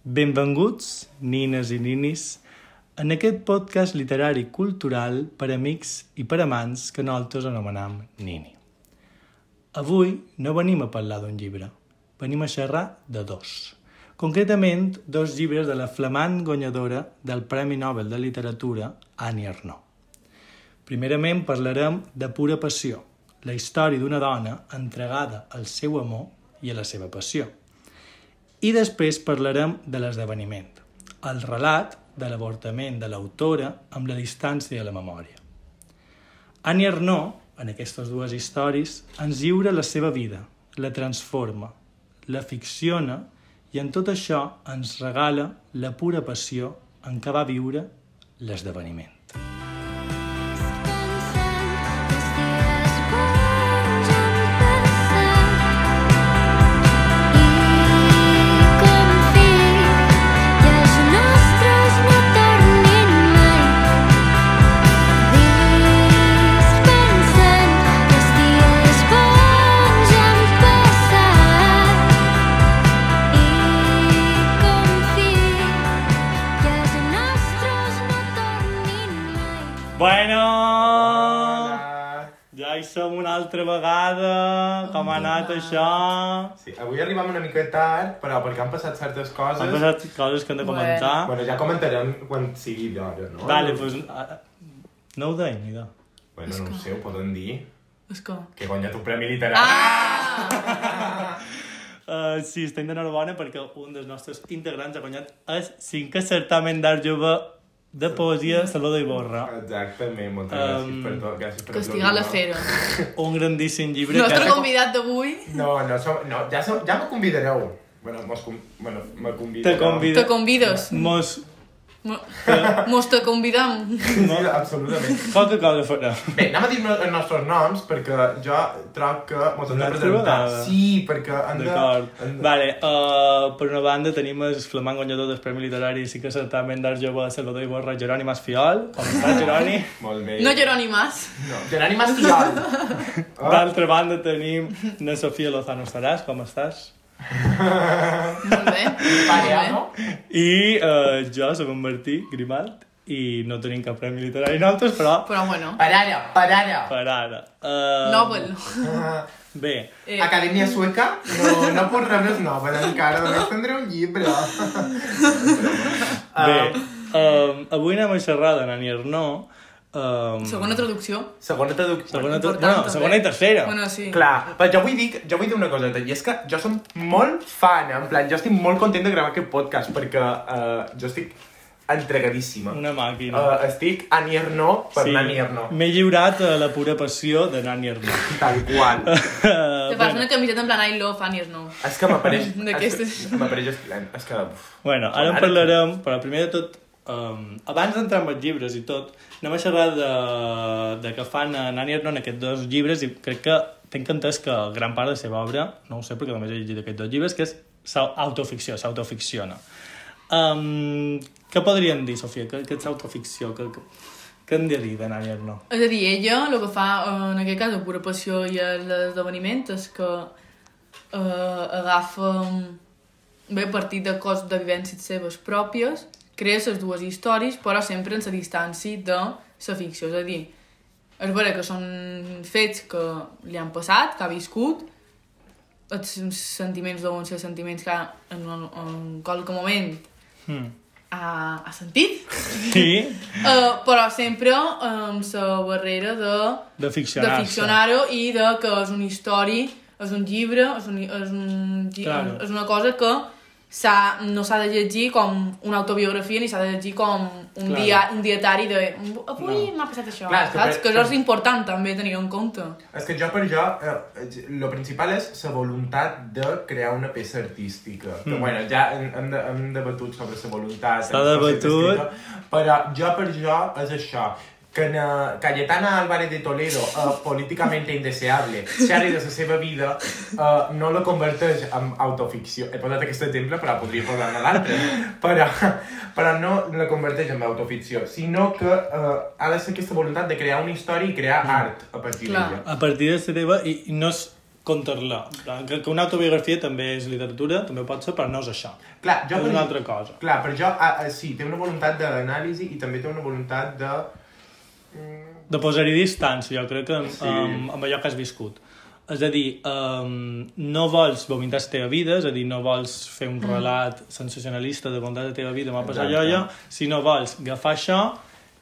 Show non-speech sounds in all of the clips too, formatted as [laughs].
Benvinguts, nines i ninis, en aquest podcast literari cultural per amics i per amants que nosaltres anomenam Nini. Avui no venim a parlar d'un llibre, venim a xerrar de dos. Concretament, dos llibres de la flamant guanyadora del Premi Nobel de Literatura, Annie Ernaux. Primerament parlarem de Pura Passió, la història d'una dona entregada al seu amor i a la seva passió. I després parlarem de l'esdeveniment, el relat de l'avortament de l'autora amb la distància de la memòria. Annie Ernaux, en aquestes dues històries, ens lliura la seva vida, la transforma, la ficciona i en tot això ens regala la pura passió en què va viure l'esdeveniment. Altra vegada, com ha anat això? Sí, avui arribam una mica tard, però perquè han passat certes coses... Han passat coses que hem de comentar. Bueno, ja comentarem quan sigui d'hora, no? Vale, doncs... ah, No ho deim, idò. Bueno, no ho sé, ho poden dir. És que... Que he guanyat un premi literari. Ah! Uh, [laughs] sí, estem d'enhorabona perquè un dels nostres integrants ha guanyat el cinquè certamen d'art jove de poesia Salvador Iborra. Exactament, moltes Um, gràcies per tot. Gràcies per Castigar la fera. Un grandíssim llibre nostre que... convidat d'avui No, no, som, no ja, som, ja me convidareu. Bueno, mos, bueno, me convidareu. Te convida... te convides. Mos... Mo- Mos te convidam. Sí, absolutament. Cosa farà. Bé, anem a dir els nostres noms perquè jo trobo que mos hem de presentar. Sí, perquè hem de... D'acord. de- Vale, uh, per una banda tenim el flamant guanyador del Premi Literari i sí que certament d'art jove de Salvador Iborra, Jeroni Masfiol. Com estàs, Jeroni? Molt bé. No Jeroni Mas. No, Geroni Mastiol. Ah. [laughs] D'altra banda tenim na Sofia Lozano Estaràs, com estàs? Molt bé. No? I uh, jo soc en Martí Grimalt i no tenim cap premi literari nosaltres, però Però bueno. Per ara, per ara. per ara. Uh, Nobel. Ah, [laughs] Bé, Eh, Acadèmia Sueca? No, no puc rebre el Nobel encara, només tindré un llibre. [laughs] bé. Um, avui anem a xerrar de Nani Arnaud. Um, segona traducció. Segona traducció. segona, Important, bueno, també. segona i tercera. Bueno, sí. Clar, però jo vull dir, jo vull dir una cosa, i és que jo som molt fan, en plan, jo estic molt content de gravar aquest podcast, perquè uh, jo estic entregadíssima. Una màquina. Uh, estic Annie Ernaux per sí. Nani Ernaux. M'he lliurat a la pura passió de Nani Arnaud. Tal qual. Uh, [laughs] Te fas una camiseta en plan I love Annie no. és que m'apareix... [laughs] D'aquestes. M'apareix esplèn. És que... Uf. Bueno, ara en parlarem, però primer de tot, um, abans d'entrar en els llibres i tot, anem a xerrar de, de que fan a Nani Arnaud en aquests dos llibres i crec que tinc entès que gran part de la seva obra, no ho sé perquè només he llegit aquests dos llibres, que és autoficció, s'autoficciona. Um, què podríem dir, Sofia? Què, què és autoficció? Què, què, què hem de dir de Nani Arnaud? És a dir, ella el que fa, en aquest cas, pura passió i l'esdeveniment, és que eh, agafa bé a partir de coses de vivències seves pròpies, crea les dues històries, però sempre en la distància de la ficció. És a dir, és vera que són fets que li han passat, que ha viscut, els sentiments deuen ser sentiments que en, en qualque moment Hmm. ha, ha sentit, Sí, Uh, [laughs] però sempre amb la barrera de, de ficcionar-ho i de que és una història, és un llibre, és, un, és, un, Claro. és una cosa que no s'ha de llegir com una autobiografia ni s'ha de llegir com un, Claro. dia, un dietari de avui No. m'ha passat això, Clar, és que saps? per- Que això és important també tenir en compte. És que jo per jo, eh, el principal és la voluntat de crear una peça artística. Que, Mm. bueno, ja hem, hem, de, hem debatut sobre la voluntat. S'ha el debatut. Però jo per jo és això Cayetana Álvarez de Toledo, uh, políticament indeseable, xerri de la seva vida, uh, no la converteix en autoficció. He posat aquest exemple, però podria posar-ne l'altre. Però, però no la converteix en autoficció, sinó que uh, ha de ser aquesta voluntat de crear una història i crear art a partir d'ella. a partir de la teva i, i no és contar-la. Plan, Que, que una autobiografia també és literatura, també ho pot ser, però no és això. Clar, jo és per- una altra cosa. Clar, per jo, ah, sí, té una voluntat d'anàlisi i també té una voluntat de... De posar-hi distància, jo crec que Sí. amb, amb allò que has viscut. És a dir, um, no vols vomitar la teva vida, és a dir, no vols fer un relat sensacionalista de contar la teva vida, m'ha passat Exacte. allò, sinó vols agafar això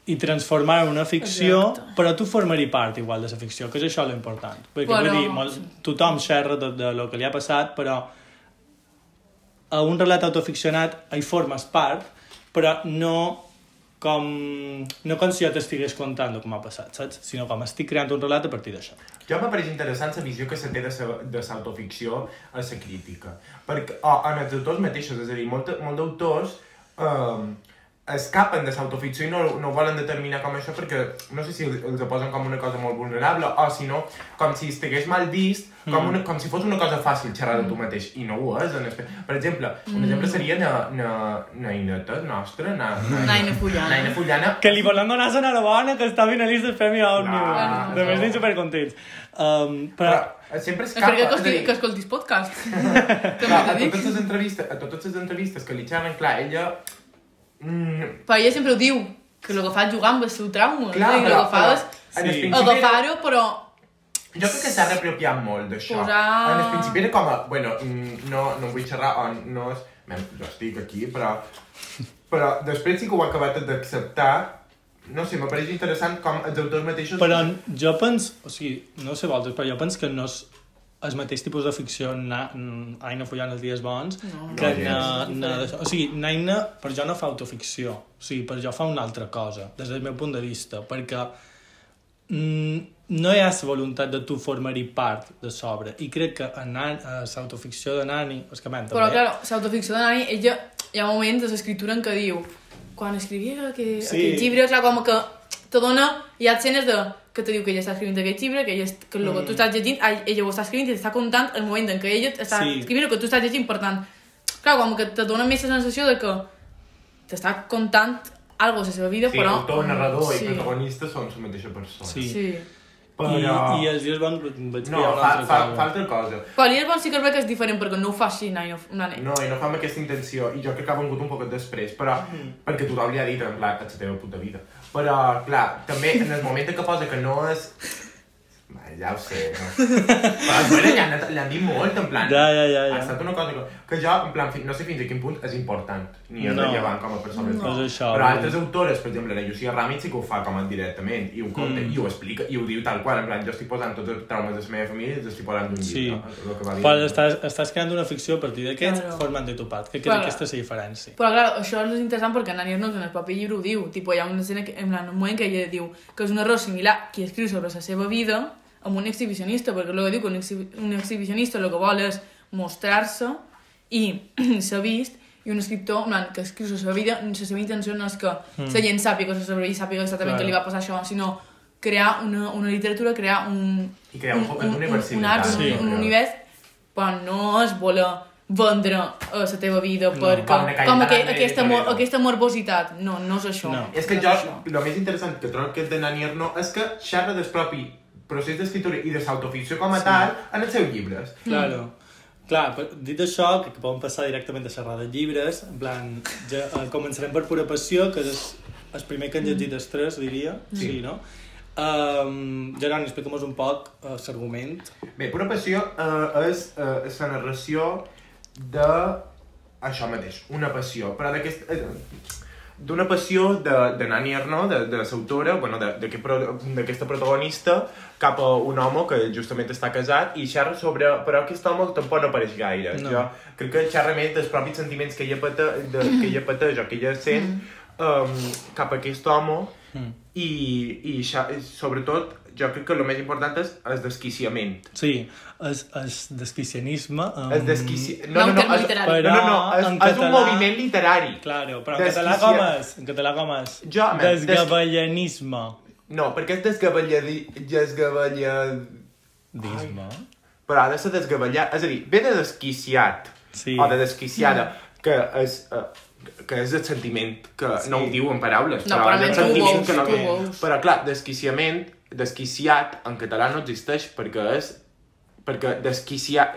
i transformar en una ficció, Exacte. però tu formar-hi part igual de la ficció, que és això l'important. Perquè, Però- vull dir, molt, tothom xerra de, de lo que li ha passat, però a un relat autoficcionat hi formes part, però no com, no com si jo t'estigués contant el que m'ha passat, saps? Sinó com estic creant un relat a partir d'això. Jo m'ha pareix interessant la visió que se té de l'autoficció a la crítica. Perquè, o en els autors mateixos, és a dir, molt, molt d'autors eh, escapen de l'autoficció i no, no volen determinar com això perquè no sé si els, ho posen com una cosa molt vulnerable o si no, com si estigués mal vist, com, una, com si fos una cosa fàcil xerrar de tu mateix i no ho és. En espe... Per exemple, un exemple seria na, na, Naineta, nostra, na, na, Naina Fullana. Naina Fullana, Que li volem donar l'enhorabona que està finalista del Premi Òmnium. Clar, de més no. supercontents. Um, però, però sempre És escapa. perquè que, és a escolti, dir, que escoltis podcast. [laughs] [laughs] Clar, a totes les entrevistes, a totes les entrevistes que li xerren, clar, ella... Mm, Però ella sempre ho diu, que el que fa és jugar amb el seu trauma. clar, no? I el però, que fa però és en el Sí. principi era- agafar-ho, però... Jo crec que s'ha reapropiat molt d'això. Posar- En el principi era com a... Bueno, mm, no, no vull xerrar o no és... Mem, jo estic aquí, però... Però després sí que ho ha acabat d'acceptar. No sé, m'apareix interessant com els autors mateixos... però jo penso... O sigui, no sé vosaltres, però jo penso que no és el mateix tipus de ficció na, Aina follant els dies bons No, que no, na, na, o sigui, Naina per jo no fa autoficció. O sigui, per jo fa una altra cosa des del meu punt de vista perquè mm, no hi ha la voluntat de tu formar-hi part de sobre. I crec que a l'autoficció de Nani és que m'han Però, clar, l'autoficció de Nani, ella, hi ha moments de l'escriptura en què diu quan escrivia que, Sí. aquest llibre, clar, com que te dona, hi ha escenes de, que te diu que ella està escrivint aquest llibre, que, ella, est- que el que Mm. tu estàs llegint, ella ho està escrivint i t'està contant el moment en què ella està Sí. escrivint el que tu estàs llegint, per tant, clar, com que te dona més la sensació de que t'està contant algo de la seva vida, Sí, però... autor, narrador sí. i protagonista són la mateixa persona. Sí. Sí. Però... I, i els dies bons vaig No, fa, fa, cosa. fa altra cosa. Però l'Ies sí que que és diferent perquè no ho fa així, Nani. Nani. No, i no fa amb aquesta intenció, i jo crec que ha vengut un poc després, però, perquè tothom li ha dit, en plan, és la teva puta vida. Però, clar, també en el moment que posa que no és... Ja ho sé, no? Però bueno, han, li han dit molt, en plan... Ja, ja, ja, ja. Ha estat una cosa que, que jo, en plan, no sé fins a quin punt és important, ni és No. rellevant com a persona. No. És això, Però altres dir. autores, per exemple, la Llucia Ràmit sí que ho fa com a directament, i ho conta, Mm. i ho explica, i ho diu tal qual, en plan, jo estic posant tots els traumes de la meva família i els estic posant d'un Sí. llibre. va dir. Però estàs, estàs creant una ficció a partir d'aquests Claro. formant-te tu part, que crec Claro. que aquesta és la diferència. Però clar, això és interessant perquè Nani Arnott en el propi llibre ho diu. Tipo, hi ha una escena que, en plan, un moment que ella diu que és un error similar qui escriu sobre la seva vida amb un exhibicionista, perquè el que diu que un, exhibi un exhibicionista el que vol és mostrar-se i [clears throat] s'ha vist i un escriptor en plan, que escriu la seva vida, la seva intenció no és que mm. la gent sàpiga coses sobre ell, sàpiga exactament Claro. que li va passar això, sinó crear una, una literatura, crear un, I crear un poc un, d'universalitat, un, art, Sí. un, un univers, però no és voler vendre a la teva vida No, perquè, com com, Cayetana aqu de aquesta, mo Toledo. aquesta morbositat. No, no és això. No. És que no jo, és això. el més interessant que trobo que és de Nani Arnaud és que xerra del propi procés d'escriptura i de l'autoficció com a Sí. tal en els seus llibres. Claro. Clar, però dit això, que, podem passar directament a xerrar de llibres, en plan, ja, eh, començarem per Pura Passió, que és el primer que han llegit els tres, diria, sí, Sí. no? Um, Geroni, explica'm un poc uh, l'argument. Bé, Pura Passió eh, és, eh, és la narració de això mateix, una passió, però d'aquest... Eh, d'una passió de, de Nani Arnaud, de, de l'autora, bueno, d'aquesta protagonista, cap a un home que justament està casat i xerra sobre... Però aquest home tampoc no apareix gaire. No. Jo crec que xerra més dels propis sentiments que ella, pate, de, que ella pateix o que ella sent um, cap a aquest home Mm. i, i xa, sobretot jo crec que el més important és el desquiciament. Sí, el, el desquicianisme... Um, El desquici... No, un terme és- literari. No, no, no, és, en és un català- moviment literari. Claro, però en Desquicia- català com és? En català com és? Jo, man, des- Desgavellanisme. No, perquè és desgavelladi... desgavella... Disme. Però ha de ser desgavellat, és a dir, ve de desquiciat, Sí. o de desquiciada, que és... Uh, que és el sentiment que Sí. no ho diu en paraules, No, però però és el sentiment que no... Però clar, desquiciament, desquiciat en català no existeix perquè és perquè desquicia...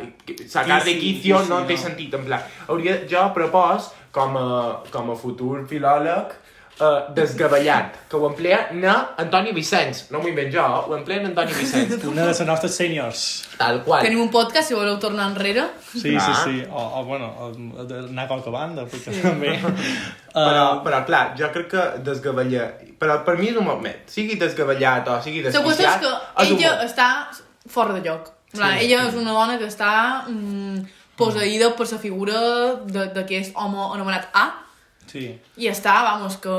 Sacar de Quici, quicio quici, no té no. sentit, en plan... Hauria, jo propos, com a, com a futur filòleg, uh, desgavellat, que ho emplea na Antoni Vicenç. No m'ho invent jo, ho emplea en Antoni Vicenç. [laughs] Una de les nostres seniors. Tal qual. Tenim un podcast, si voleu tornar enrere. Sí, Clar. sí, sí. O, o bueno, anar a qualque banda, perquè sí. també... Però, Uh, però, clar, jo crec que desgavellar... Però per mi és un moment. Sigui desgavellat o sigui La qüestió és desquiciat... que és ella mot. està fora de lloc. Sí, ella és una dona que està mm, posseïda per la figura de- d'aquest home anomenat A sí. i està, vamos, que...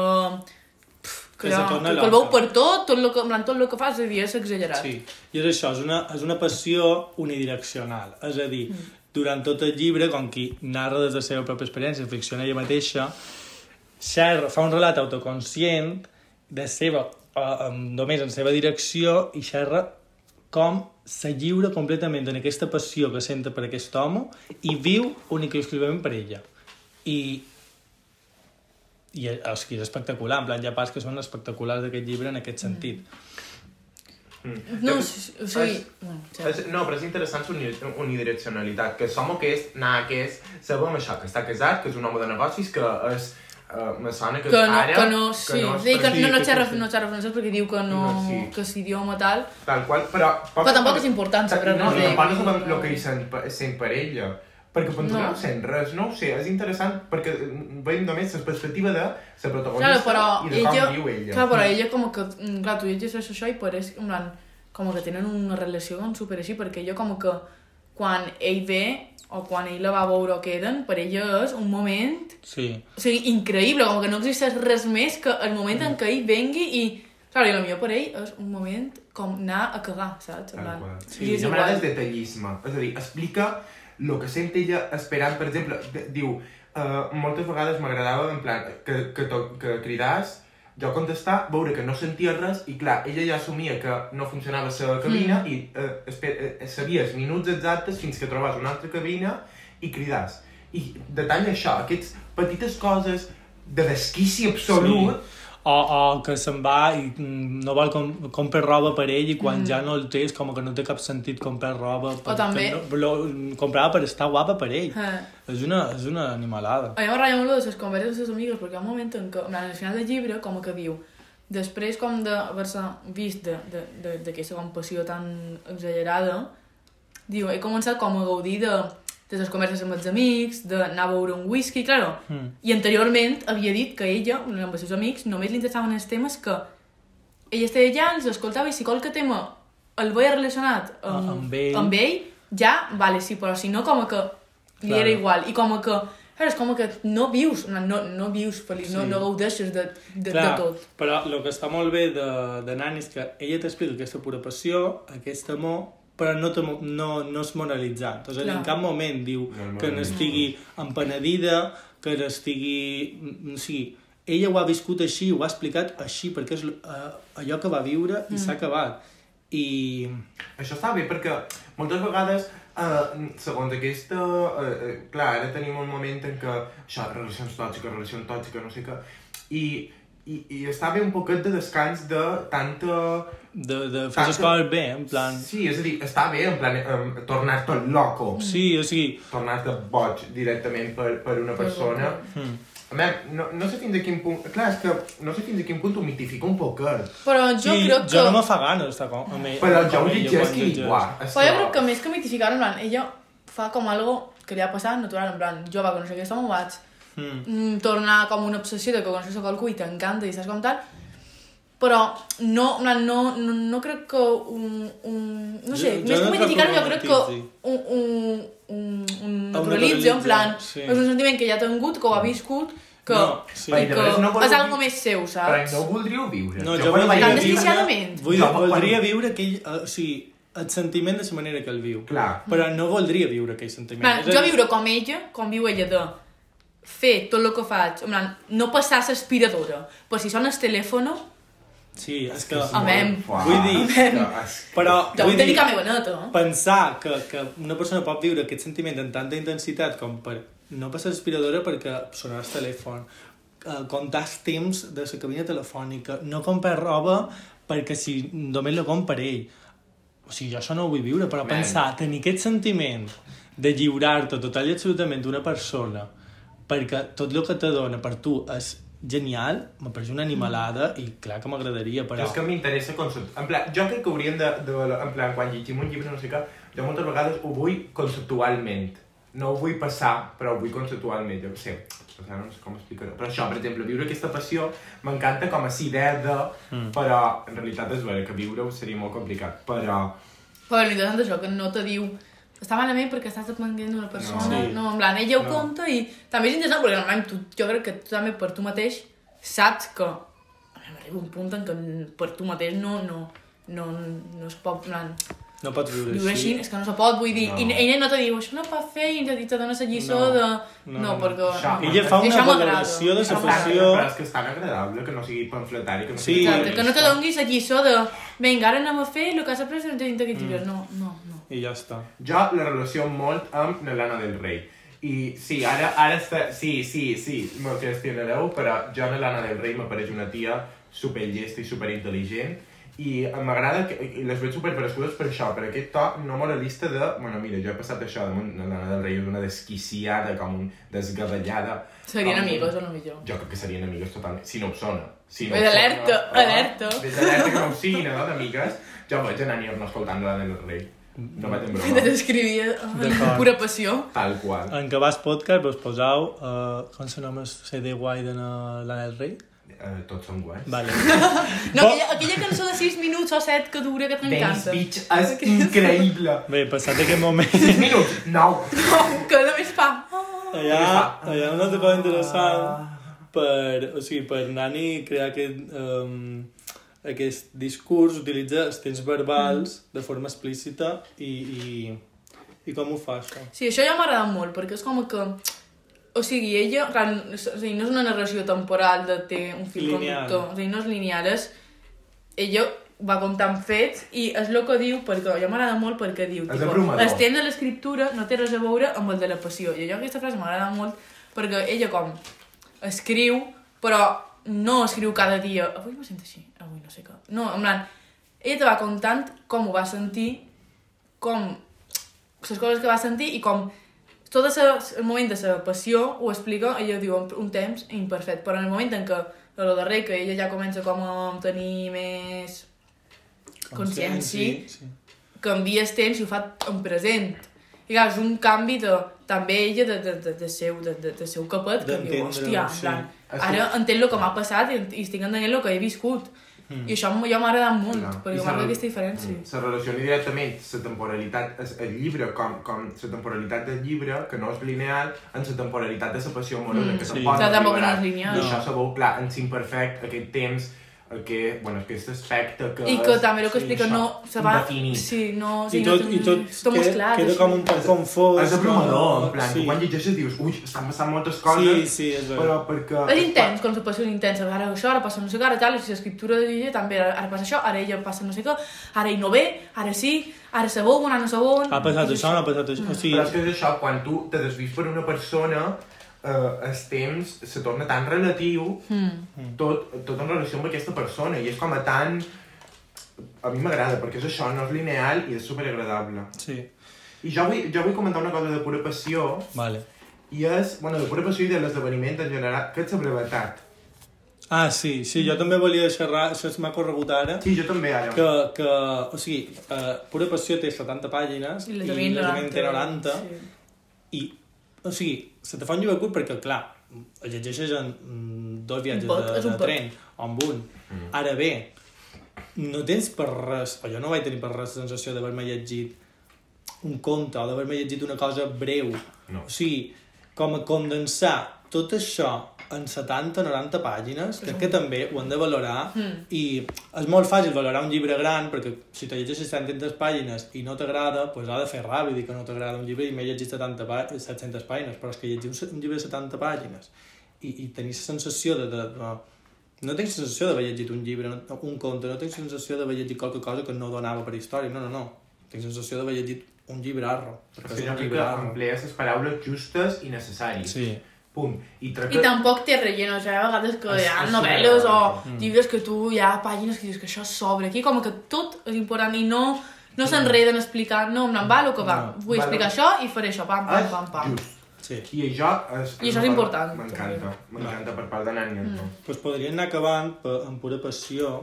pff, Que Que, el veu per tot, tot el que, en plan, tot el que fa és, a dir, és exagerat. Sí, i és això, és una, és una passió unidireccional. És a dir, durant tot el llibre, com qui narra des de la seva pròpia experiència, ficciona ella mateixa, xerra, fa un relat autoconscient de seva, uh, només en seva direcció i xerra com se lliura completament en aquesta passió que senta per aquest home i viu únic i exclusivament per ella. I, i o sigui, és espectacular, en plan, hi ha parts que són espectaculars d'aquest llibre en aquest sentit. No, Jo- sí, o sigui... és-. És, no, però és interessant uni- unidireccionalitat, que som aquest, anar aquest, sabem això, que està casat, que és un home de negocis, que és... Uh, me sona que, que no, ara... que no, sí, no, sí, que no, no que xerra, no xerra francès perquè diu que no, No, sí. que és idioma tal. Tal qual, però... Però tampoc és important saber no, no, tampoc no sabem el que hi sent, sent per ella. Perquè per no. No. no sent res, no ho sé, és interessant perquè veiem només la perspectiva de la protagonista però i de ella, com viu ella. clar, però ella com que, mm, clar, tu llegeixes això i pareix, en plan, com que tenen una relació com super així, perquè ella com que quan ell ve o quan ell la va veure o queden, per ella és un moment, Sí. o sigui, increïble, com que no existeix res més que el moment en què ell vengui i, clar, i potser per ell és un moment com anar a cagar, saps? Tal plan, i Sí, és no m'agrada el detallisme. És a dir, explica el que sent ella esperant, per exemple, diu, uh, moltes vegades m'agradava, en plan, que, que, to, que cridàs, jo contestar, veure que no sentia res, i clar, ella ja assumia que no funcionava la cabina, Mm. i uh, esper, uh, sabies minuts exactes fins que trobàs una altra cabina i cridàs. I detalla això, aquestes petites coses de desquici absolut, Sí. O, o que se'n va i mm, no vol com, comprar roba per ell i quan mm. ja no el té és com que no té cap sentit comprar roba per, també- que no, lo, comprava per estar guapa per ell Eh. és, una, és una animalada A mi m'agrada molt de les converses amb les amigues perquè hi ha un moment en què, al final del llibre, com que diu, després com d'haver-se vist d'aquesta de, de, d'aquesta com passió tan exagerada, diu, he començat com a gaudir de, de les converses amb els amics, d'anar a beure un whisky, claro. Mm. I anteriorment havia dit que ella, amb els seus amics, només li interessaven els temes que ella estava allà, els escoltava i si qualque tema el veia relacionat amb, Ah, amb ell. amb ell, ja, vale, sí, però si no, com que li Claro. era igual. I com que, clar, és com que no vius, no, no, no vius feliç, no, Sí. no gaudeixes de, de, Clar, de tot. però el que està molt bé de, de Nani és que ella t'explica aquesta pura passió, aquest amor, però no, te, no, no és moralitzant. És a dir, Clar. en cap moment diu No, no, que no. n'estigui empenedida, que n'estigui... O sigui, ella ho ha viscut així, ho ha explicat així, perquè és uh, allò que va viure i s'ha acabat. I... Això està bé perquè moltes vegades, eh, segons aquesta... Eh, eh, clar, ara tenim un moment en què això, relacions tòxiques, relacions tòxiques, no sé què, i, i, i està bé un poquet de descans de tanta... De, de fer les Tanta- coses bé, en plan... Sí, és a dir, està bé en plan eh, tornar-te loco, Sí, o sigui... tornar-te boig directament per, per una persona. Hmm. A més, no, no sé fins a quin punt... Clar, és que no sé fins a quin punt ho mitifica un poquet. Però jo sí, crec que... jo no me fa gana d'estar com, amb ell. Però jo ho llegeix que és Però jo que- crec que més que mitificar, en plan, ella fa com algo que li ha passat natural, en plan, jo va conèixer aquest home, vaig Mm. mm, tornar com una obsessió de que coneixes a qualcú i t'encanta i saps com tal, però no, no, no, no crec que un... un no sé, Jo- jo més no que ho jo crec que romantitzi. un, un, un, un naturalitza, en plan, sí. és un sentiment que ja ha tingut, que ho ha viscut, que, No, sí. que no voleu és algo més seu, Però saps? no ho voldríeu viure. No, jo, quan voldria viure... Vull, Jo, quan- voldria viure aquell... Uh, o sigui, el sentiment de la manera que el viu. Clar. Però no voldria viure aquell sentiment. A jo viure com ella, com viu ella de fer tot el que faig, en plan, no passar l'aspiradora, però si sona el telèfon, Sí, és que... Amem. Vull dir, Però, jo vull dir, que meva neta. eh? pensar que, que una persona pot viure aquest sentiment amb tanta intensitat com per no passar l'aspiradora perquè sonar el telèfon, eh, comptar els temps de la cabina telefònica, no comprar roba perquè si només la compra ell. O sigui, jo això no ho vull viure, però Man. pensar, tenir aquest sentiment de lliurar-te total i absolutament d'una persona perquè tot el que te dona per tu és genial, me pareix una animalada i clar que m'agradaria, però... És que m'interessa concept... En plan, jo crec que hauríem de, de... En plan, quan llegim un llibre, no sé què, jo moltes vegades ho vull conceptualment. No ho vull passar, però ho vull conceptualment. Jo sé, o sigui, no sé com explicar-ho. Però això, per exemple, viure aquesta passió m'encanta com a si idea de... Mm. Però, en realitat, és vera que viure-ho seria molt complicat. Però... Però l'interessant és això, que no te diu està malament perquè estàs depenent d'una persona. No. Sí. no, en plan, ella ho No. conta i també és interessant perquè normalment tu, jo crec que tu també per tu mateix saps que arriba un punt en què per tu mateix no, no, no, no es pot, en plan, No pots viure, viure així, és que no se pot, vull dir, No. i ella no te diu, això no pot fer, i te, te dona la lliçó No. de... No, No, no. perquè... Això. no. Ella fa una això valoració de la funció- Però és que és tan agradable que no sigui pamfletari, que no Sí. sigui Exacte, que no te donis la lliçó de vinga, ara anem a fer el que has après dins d'aquest Mm. llibre. No, no, no. I ja està. Jo la relació molt amb l'Helena del Rei. I sí, ara, ara està... Sí, sí, sí, me qüestionareu, però jo l'Helena del Rei m'apareix una tia superllesta i superintel·ligent i m'agrada que i les veig superparescudes per això, per aquest to no moralista de, bueno, mira, jo he passat això damunt l'Helena del Rei una desquiciada, com un desgavellada. Serien com- amigues, a lo millor. Jo crec que serien amigues totalment, si no ho són. Si no Ves alerta, no? alerta. Ves alerta que no ho siguin, no, d'amigues. Jo vaig anar a Niorno escoltant l'Helena del Rei. No vaig en Te broma. descrivia amb D'acord. pura passió. Tal qual. En que vas podcast vos posau, uh, com se nom el CD guai de l'Anna del Rei? Eh, tots són guais. Vale. [laughs] No, aquella, aquella cançó de 6 minuts o 7 que dura, que Dance t'encanta. Beach és [laughs] increïble. Bé, passat aquest moment, 6 minuts, 9. Que només fa... allà, allà una altra cosa interessant per, o sigui, per Nani crear aquest, um, aquest discurs, utilitza els temps verbals de forma explícita i, i, i com ho fa això? Sí, això ja m'ha agradat molt, perquè és com que... O sigui, ella, clar, o sigui, no és una narració temporal de té un fil Lineal. conductor, o sigui, no és lineal, és... Ella va comptant fets i és el que diu, perquè ja m'agrada molt perquè diu... És abrumador. el temps de l'escriptura no té res a veure amb el de la passió. I jo aquesta frase m'agrada molt perquè ella com escriu, però no escriu cada dia. Avui me sento així, avui no sé què. No, en plan, ella te va contant com ho va sentir, com les coses que va sentir i com tot el moment de la passió ho explica, ella diu un temps imperfecte, però en el moment en què a lo darrer, que ella ja comença com a tenir més consciència, Sí, sí. canvia el temps i ho fa en present. I clar, és un canvi de, també ella de, de, de, de, seu, de, de, de seu capet, que diu, hòstia, en sí. plan, sí. ara entenc el que m'ha passat i, i estic entenent el que he viscut. Mm. I això ja m'ha agradat molt, Clar. perquè se- aquesta diferència. Mm. Se relaciona directament la temporalitat, el, llibre, com, com la temporalitat del llibre, que no és lineal, amb la temporalitat de la passió amorosa, Mm. que Sí. tampoc no és lineal. I això se veu, clar, en l'imperfect, aquest temps, que, bueno, aquest aspecte que I que també el que sí, explica no se va... indefinit. Sí, no... I sí, tot, no, i tot, tot queda, clar. queda com un poc confós. És abrumador, en plan, sí. quan llegeixes dius, ui, estan passant moltes coses, Sí, sí, és veritat. però perquè... És intens, com la passió és intensa. Ara això, ara passa no sé què, ara tal, i l'escriptura de ella també, ara, ara passa això, ara ella passa no sé què, ara ell no ve, ara sí, ara se veu, ara no se veu... Ha passat això, no ha passat això. O sigui, Però és que és això, quan tu te desvis per una persona, eh, el temps se torna tan relatiu, Mm. tot, tot en relació amb aquesta persona, i és com a tan... A mi m'agrada, perquè és això, no és lineal i és superagradable. sí, I jo vull, jo vull comentar una cosa de pura passió, vale. i és, bueno, de pura passió i de l'esdeveniment en general, que és la brevetat. Ah, sí, sí, jo també volia xerrar, això m'ha corregut ara, Sí, jo també, ara. que, que o sigui, uh, Pura Passió té 70 pàgines I l'esdeveniment té 90, 90. Sí. i, o sigui, se te fa un llibre curt perquè, clar, el llegeixes en mm, dos viatges pot, de, de pot. tren, o amb un. Mm. Ara bé, no tens per res, o jo no vaig tenir per res la sensació d'haver-me llegit un conte o d'haver-me llegit una cosa breu. No. O sigui, com a condensar tot això en 70-90 pàgines, crec que també ho hem de valorar Mm. i és molt fàcil valorar un llibre gran perquè si te llegeixes 700 pàgines i no t'agrada, doncs ha de fer ràbia dir que no t'agrada un llibre i m'he llegit 70 pà 700 pàgines, però és que llegir un, llibre de 70 pàgines i, i tenir la sensació de, de, de no tinc sensació d'haver llegit un llibre, no, un conte, no tinc sensació d'haver llegit qualque cosa que no donava per història, no, no, no. Tinc sensació d'haver llegit un llibre arro, perquè Perquè és un crec llibre que arro. emplees les paraules justes i necessàries. Sí. Punt. I trec I tampoc té relleno, o sigui, a vegades que És- hi ha novel·les o superagradable. llibres que tu hi ha pàgines que dius que això sobra aquí, com que tot és important i no No s'enreden explicant, no, em va el que va. No. Vull Va, explicar no. això i faré això, pam, pam, pam, pam. Just. Sí. I això és... I això és important, M'encanta, m'encanta per part de nani. Mm. Pues podrien anar acabant per, amb pura passió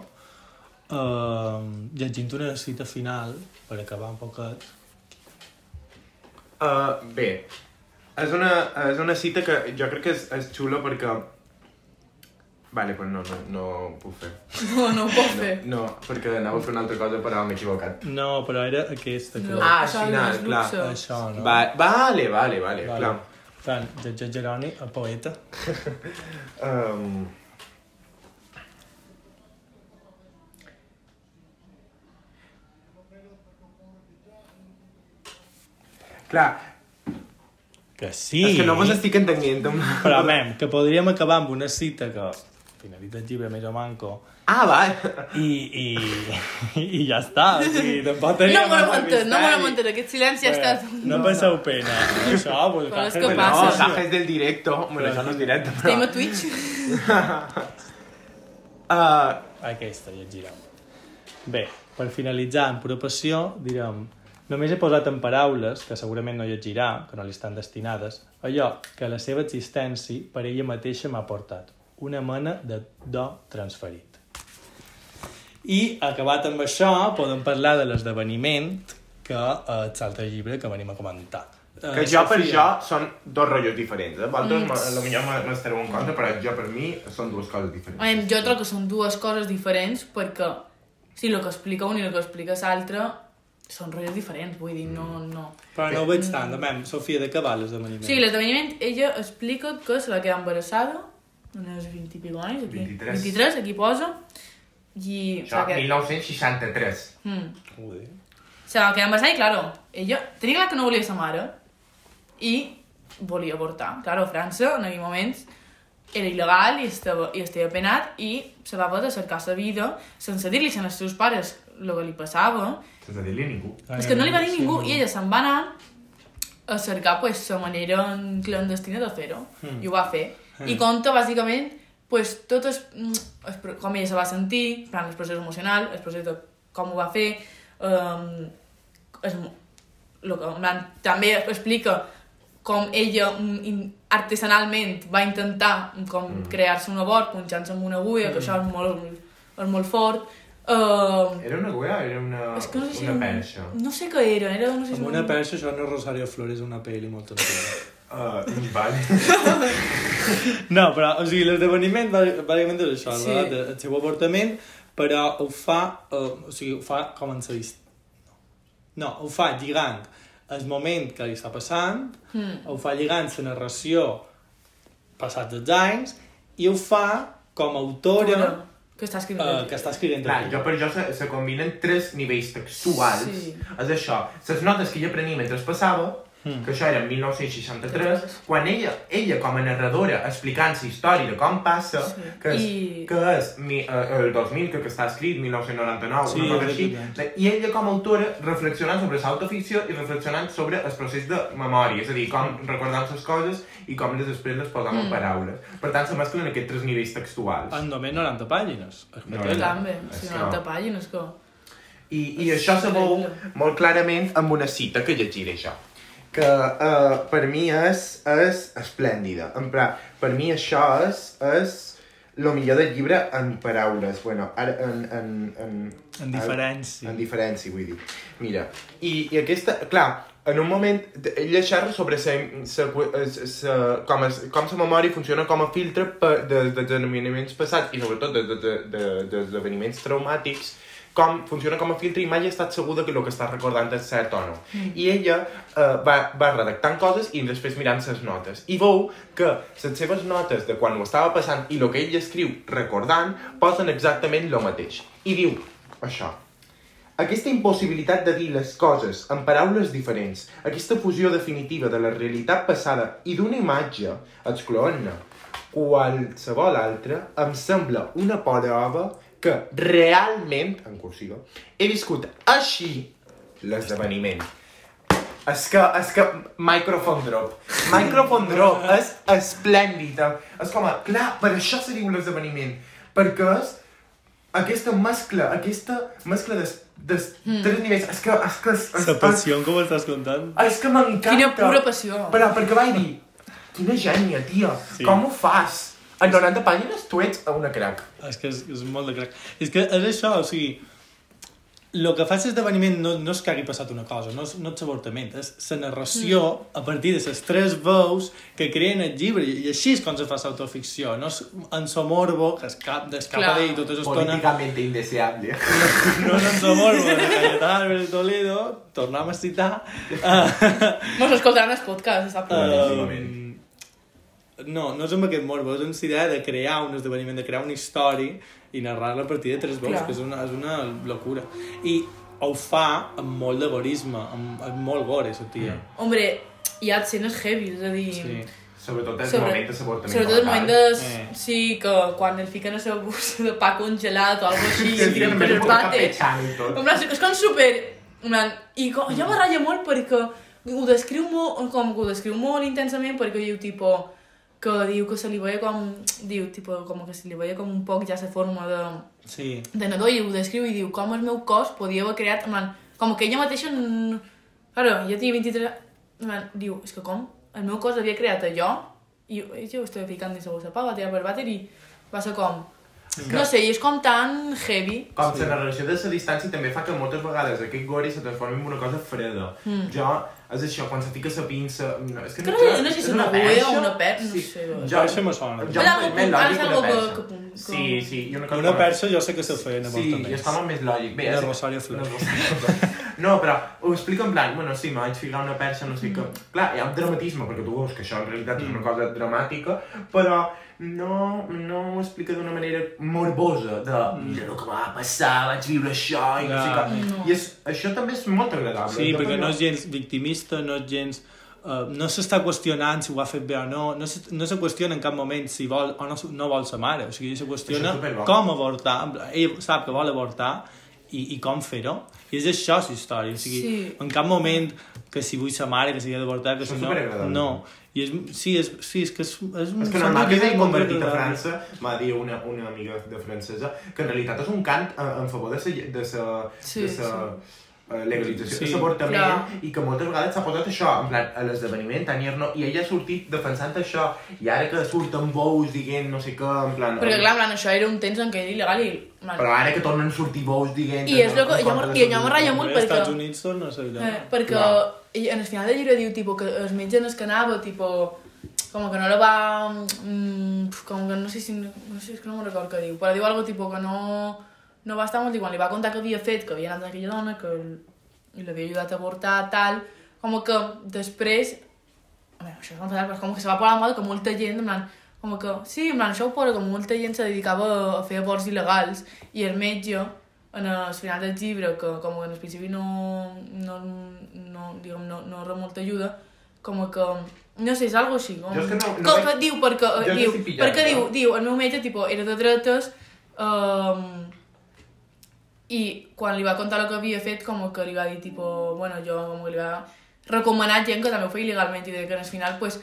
eh, llegint una cita final per acabar un poquet. Uh, bé, és una, és una cita que jo crec que és, és xula perquè... Vale, però no, no, no ho puc fer. No, no ho puc fer. No, perquè anava a fer una altra cosa però m'he equivocat. No, però era aquesta. Que... No. Ah, Això al no final, és clar. luxe. Això, no? Va, vale, vale, vale, Vale. clar. Tant, Josep Geroni, el poeta. [laughs] Um... Clar, Que sí. és que no mos estic entenent. Però, mem, que podríem acabar amb una cita que finalitza el llibre més o manco Ah, va. i, i, i ja està. O sigui, tampoc teníem... No me entès, no me. Aquest silenci ha estat... No passeu pena. Això, pues, Però és que passa. No, gajes del directo. Bueno, això no és directe, Estem però... a Twitch. Uh, Aquesta, llegirem. Bé, per finalitzar, en pura passió, direm... Només he posat en paraules, que segurament no llegirà, que no li estan destinades, allò que la seva existència per ella mateixa m'ha portat. Una mena de do transferit. I, acabat amb això, podem parlar de l'esdeveniment que eh, és l'altre llibre que venim a comentar. Eh, que jo per jo són dos rotllos diferents. Eh? Vosaltres Mm. mm. potser m'estareu en compte, però jo per mi són dues coses diferents. Em, jo trobo que són dues coses diferents perquè si el que explica un i el que explica l'altre són rotllos diferents, vull dir, no... no. Però no ho veig tant, mem, Sofia, de què va l'esdeveniment? Sigui, l'esdeveniment, ella explica que se la queda embarassada, unes 20 i pico anys, aquí. 23. 23, aquí posa, i Això, la queda... 1963. Mm. Joder. Se va quedar embarassada i, claro, ella tenia clar que no volia ser mare i volia avortar. Claro, a França, en aquell moment, era il·legal i estava, i estava penat i se va haver de cercar la vida sense dir-li als seus pares el que li passava. Sense dir-li a ningú. És que no li va dir ningú i ella se'n va anar a cercar pues, la manera clandestina de fer-ho. Mm. I ho va fer. I conta, bàsicament, pues, tot es, mm, es, com ella se va sentir, en plan, el procés emocional, el procés de com ho va fer, um, es, lo que, plan, també explica com ella mm, artesanalment va intentar com Mm. crear-se un abort punxant-se amb una agulla, que això és molt, és molt fort. Uh, Era una wea, era una, és que no sé si... una perxa. No sé què era, era... No sé si Amb una perxa, això no és Rosario Flores, una pel·li molt antiga. [laughs] Uh, vale. [laughs] No, però, o sigui, l'esdeveniment bàs- bàsicament és això, Sí. sí. el seu avortament, però ho fa, uh, o sigui, ho fa com en la hist- No, ho fa lligant el moment que li està passant, Mm. ho fa lligant la narració passats els anys, i ho fa com a autora Que està escrivint. uh, que està escrivint Clar, jo per jo se, se combinen tres nivells textuals. Sí. És això, les notes que ella prenia mentre es passava, Mm. que això era en 1963, quan ella, ella com a narradora explicant la història de com passa, Sí. que és, I- que és mi, eh, el 2000, que, que està escrit, 1999, Sí, una cosa així, i ella com a autora reflexionant sobre l'autoficció i reflexionant sobre el procés de memòria, és a dir, com recordam les coses i com les després les posam en Mm. paraules. Per tant, se mesclen aquests tres nivells textuals. En només 90 pàgines. No. També, sí, que- 90 pàgines, que... I, i això se veu molt clarament amb una cita que llegiré jo que uh, per mi és, és esplèndida. En pla, per mi això és, és el millor del llibre en paraules. Bueno, ara en... En, en, En diferència. En diferència, vull dir. Mira, i, i aquesta... Clar, en un moment, ella xerra sobre sa, sa, sa, com, es, com la memòria funciona com a filtre per, de, de esdeveniments passats i sobretot de, de, de, de, de traumàtics com funciona com a filtre i mai ha estat segura que el que està recordant és cert o no. Mm. I ella eh, va, va redactant coses i després mirant les notes. I veu que les seves notes de quan ho estava passant i el que ell escriu recordant posen exactament el mateix. I diu això. Aquesta impossibilitat de dir les coses en paraules diferents, aquesta fusió definitiva de la realitat passada i d'una imatge, excloent-ne qualsevol altra, em sembla una prova que realment, en cursiva, he viscut així l'esdeveniment. És que, és que, microphone drop. Microphone drop és esplèndida. És com a, clar, per això se diu l'esdeveniment. Perquè és aquesta mescla, aquesta mescla de, de tres nivells. És que... És que... És, és, La passió com ho estàs contant. és que m'encanta. Quina pura passió. Però perquè vaig dir, quina gènia, tia, Sí. com ho fas? En 90 pàgines tu ets una crac. És que és, és molt de crac. És que és això, o sigui, el que fa l'esdeveniment no, no és que hagi passat una cosa, no és, no és l'avortament, és la narració Mm. a partir de les tres veus que creen el llibre, i així és com se fa l'autoficció, no és en so morbo, que escap, d'escapa Clar. d'ell tota l'estona, Políticament indeseable. [laughs] no és en so morbo de Cayetà Álvarez Toledo, tornem a citar, uh, Mos escoltaran el podcast, sap? Claríssimament. No, no és amb aquest morbo, és en la idea de crear un esdeveniment, de crear una història i narrar-la a partir de tres veus, Clar. que és una, és una locura. I ho fa amb molt d'egorisme, amb, amb molt gore, la tia. Hombre, hi ha escenes heavy, és a dir... Sí. Sobretot el Sobre- moment de l'avortament. Sobretot el moment de... Eh. Sí, que quan el fiquen a la bossa de pa congelat o alguna cosa així, Sí, tiren per el pate. En plan, és com super... Plan, I com, ja me ratlla molt perquè ho descriu molt, com que ho descriu molt intensament perquè diu, tipo, que diu que se li veia com... Diu, tipo, com que se li veia com un poc ja la forma de, Sí. de nadó i ho descriu i diu com el meu cos podia haver creat, plan, com que ella mateixa... Claro, jo tenia 23... En plan, diu, és que com? El meu cos havia creat allò i jo, jo ho estava ficant dins la bossa pa, va tirar per vàter i va ser com... No sé, i és com tan heavy. Com Sí. la narració de la distància també fa que moltes vegades aquest gore se transformi en una cosa freda. Mm. Jo, és això, quan se fica la pinça... No, és que Que no sé- no sé si és una agülla o una perxa, no Sí. sé. Jo, Perxa me sona. Jo, més lògic algo una que- perxa. que que- Sí, sí. I una, cosa Una persa jo sé que se feia en Sí, i està molt més lògic. Bé, és- Rosario Flor. La Rosario Flor. [laughs] No, però ho explica en plan, bueno, sí, me vaig ficar una perxa, no sé què. Clar, hi ha un dramatisme, perquè tu veus que això en realitat és una cosa dramàtica, però no, no ho explica d'una manera morbosa, de mira el que va passar, vaig viure això, i no sé què. No. I és, això també és molt agradable. Sí, perquè no és gens victimista, no és gens... Uh, no s'està qüestionant si ho ha fet bé o no, no se, no se qüestiona en cap moment si vol o no, no vol sa mare, o sigui, se qüestiona com avortar, ell sap que vol avortar i, i com fer-ho, i és això la història, o sigui, Sí. en cap moment que si vull sa mare, que s'hi ha d'avortar, que Això si no, no, i és, sí, és, sí, és que és, és, És que normal que molt convertit a. França, m'ha dit una, una amiga de francesa, que en realitat és un cant eh, en favor de sa, de sa, Sí, de sa eh, legalització Sí. de l'avortament Clar. i que moltes vegades s'ha posat això, en plan, a l'esdeveniment, Tanier-no, i ella ha sortit defensant això, i ara que surten bous dient no sé què, en plan... Perquè, clar, en plan, això era un temps en què era il·legal i... Però ara que tornen a sortir bous dient... I és lo que- jo de i allò me ratlla molt Als perquè- Estats Units a ser allò. Eh, perquè Clar. en el final del llibre diu tipo, que el metge en el que anava, tipo, com que no la va... Mm, com que no sé si... No sé, és que no me'n recordo què diu, però diu algo tipo que no, no va estar molt i quan li va contar que havia fet, que havia anat aquella dona, que l'havia ajudat a avortar, tal, com que després... A veure, això és molt però com que se va posar mal que molta gent, en plan, com que, sí, en plan, això ho posa com molta gent se dedicava a fer avorts il·legals. I el metge, en el final del llibre, que com que en el principi no, no, no, diguem, no, no rep molta ajuda, com que, no sé, és algo així. Com, Jo és que no- no com veig- que diu, perquè, Jo diu, pillant, perquè diu, però- diu, el meu metge, tipo, era de dretes, um, i quan li va contar el que havia fet, com que li va dir, tipo, bueno, jo com que li va recomanar gent que també ho feia il·legalment i que al final, pues,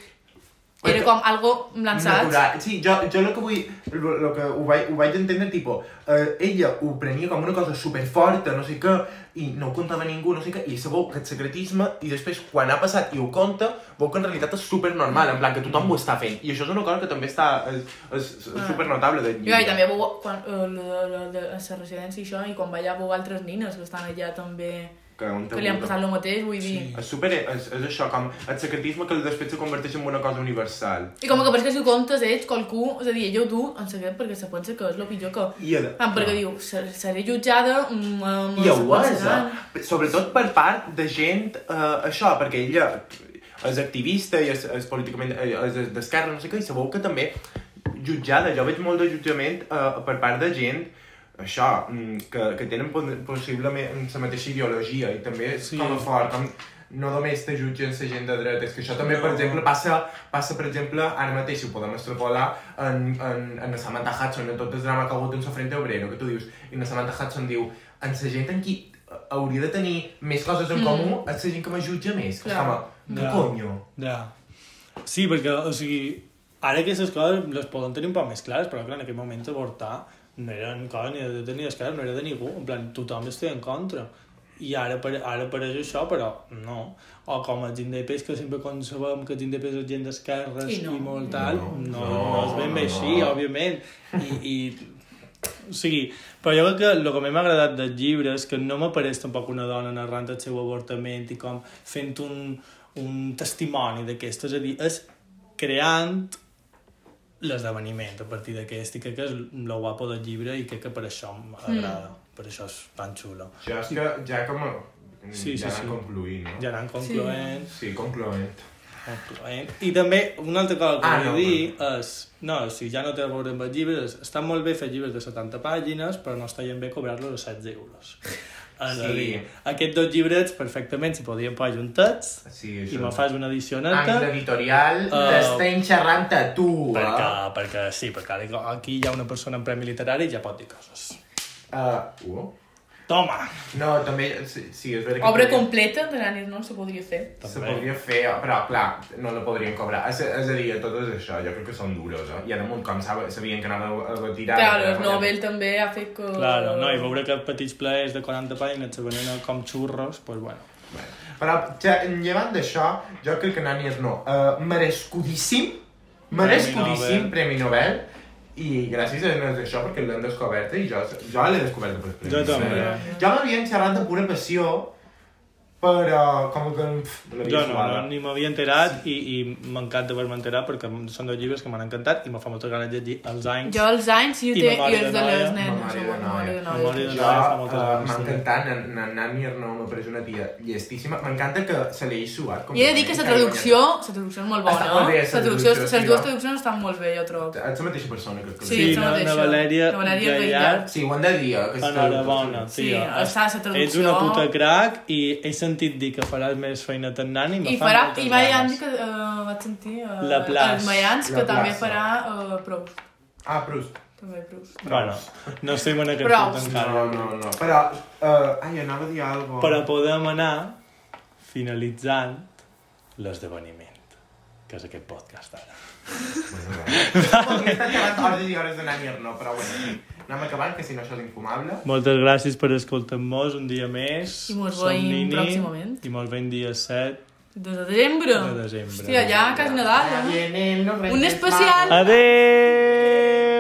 era com algo lançat. Natural. Sí, jo, jo el que vull, el, que ho vaig, ho vaig entendre, tipo, eh, ella ho prenia com una cosa superforta, no sé què, i no ho contava a ningú, no sé què, i sabeu aquest secretisme, i després, quan ha passat i ho conta, veu que en realitat és supernormal, en plan, que tothom ho està fent. I això és una cosa que també està, és, és, és Ah. supernotable del I, llibre. i també veu, quan, eh, lo, lo, de, a la residència i això, i quan va allà veu altres nines que estan allà també, que, un que li han passat el mateix, vull dir... Sí. És super, és, és això, com el secretisme que després se converteix en una cosa universal. I com que per que si ho comptes ets qualcú, és a dir, ella ho du en secret perquè se pensa que és el pitjor que... I, el, Ah, perquè diu, "Se- seré jutjada mm, amb I ho és, pensant". eh? sobretot per part de gent, eh, això, perquè ella és activista i és, és políticament eh, és d'esquerra, no sé què, i sabeu que també jutjada, jo veig molt de jutjament eh, per part de gent això, mm, que, que tenen po- possiblement la mateixa ideologia i també és Sí. com a fort, com no només te jutgen la gent de dreta, és que això també, per No. exemple, passa, passa, per exemple, ara mateix, si ho podem extrapolar, en, en, en la Samantha Hudson, en tot el drama que ha hagut en la Frente Obrero, que tu dius, i la Samantha Hudson diu, en la gent en qui hauria de tenir més coses en Mm. comú, és la gent que me jutja més. Que Clar. com, Ja. conyo? Ja. Sí, perquè, o sigui, ara aquestes coses les poden tenir un poc més clares, però clar, en aquell moment avortar no eren coses ni de dreta ni d'esquerra, no era de ningú, en plan, tothom estia en contra. I ara, per, ara apareix això, però no. O com els indepes, que sempre quan sabem que els indepes és gent d'esquerres I i, no. molt tal, no, No, no, no, és ben bé no. així, òbviament. I, i o sigui, però jo crec que el que m'ha agradat dels llibres és que no m'apareix tampoc una dona narrant el seu avortament i com fent un, un testimoni d'aquest, és a dir, és creant l'esdeveniment a partir d'aquest i crec que és el guapo del llibre i crec que per això m'agrada, mm. per això és tan xulo. Jo és que ja com a... Sí, ja sí, anant sí. concluint, no? Ja anant concloent, Sí, concloent. I també una altra cosa que Ah, vull no, dir és, no, si ja no té a veure amb els llibres, està molt bé fer llibres de 70 pàgines, però no està gent bé cobrar-los a 16 euros. És a Sí. dir, aquests dos llibrets perfectament s'hi podrien posar juntats Sí, i me fas una edició neta d'editorial, Uh, t'estem xerrant a tu, perquè, eh? perquè sí, perquè aquí hi ha una persona en premi literari i ja pot dir coses. Uh, uh. Toma! No, també, sí, sí és veritat que... Obra podria- completa de l'Anir no se podria fer. Se També. podria fer, però clar, no la podrien cobrar. És, és a dir, tot és això, jo crec que són dures, eh? I a damunt, com sab- sabien que anava a retirar... Claro, el Nobel també ha fet que... Claro, no? I veure que petits plaers de 40 pàgines se venen com xurros, doncs pues bueno. Bueno, però, ja, llevant d'això, jo crec que Nanies no. Uh, merescudíssim, merescudíssim Premi Nobel, i gràcies a més d'això perquè l'hem descobert i jo, jo l'he descobert per Premi Jo també. Jo m'havien xerrat de pura passió, però com que l'havia Jo no, no, ni m'havia enterat i, i m'encanta haver-me enterat perquè són dos llibres que m'han encantat i me fa moltes ganes de llegir els anys. Jo els anys i, I té, i els de de les nenes. Memòria de noia. Memòria de noia. Jo, uh, ganes, m'ha encantat, na- na- Nani Arnau me pareix una tia llestíssima. M'encanta que se l'hagi suat. I he de dir que la traducció, la traducció és molt bona. Està molt bé, La traducció, les sí, dues no? traduccions estan molt bé, jo trobo. Ets la mateixa persona, crec que Sí, Sí, és la Valèria La Valèria. Sí, ho hem de dir, eh, Enhorabona, Sí, tio. està la traducció. Ets una puta crac i he sentit dir que faràs més feina en Nani i me I fa farà, moltes i vaig ganes. dir que uh, vaig sentir uh, La Plaça. els Mayans que La també Plaça. farà uh, Proust. Ah, Proust. També Proust. Bueno, no estem en aquest Prou. punt encara. No, no, no. Però, uh, ai, anava a dir alguna cosa. Però podem anar finalitzant l'esdeveniment, que és aquest podcast ara. Podria estar xerrant hores i hores de Nani Arnau, però bueno. Anem acabant, que si no això és infumable. Moltes gràcies per escoltar-nos un dia més. I mos Som veiem pròximament. I mos veiem dia 7 De desembre. de desembre. Hòstia, ja quasi Nadal, Ja ja. vienen los Un especial. Adéu!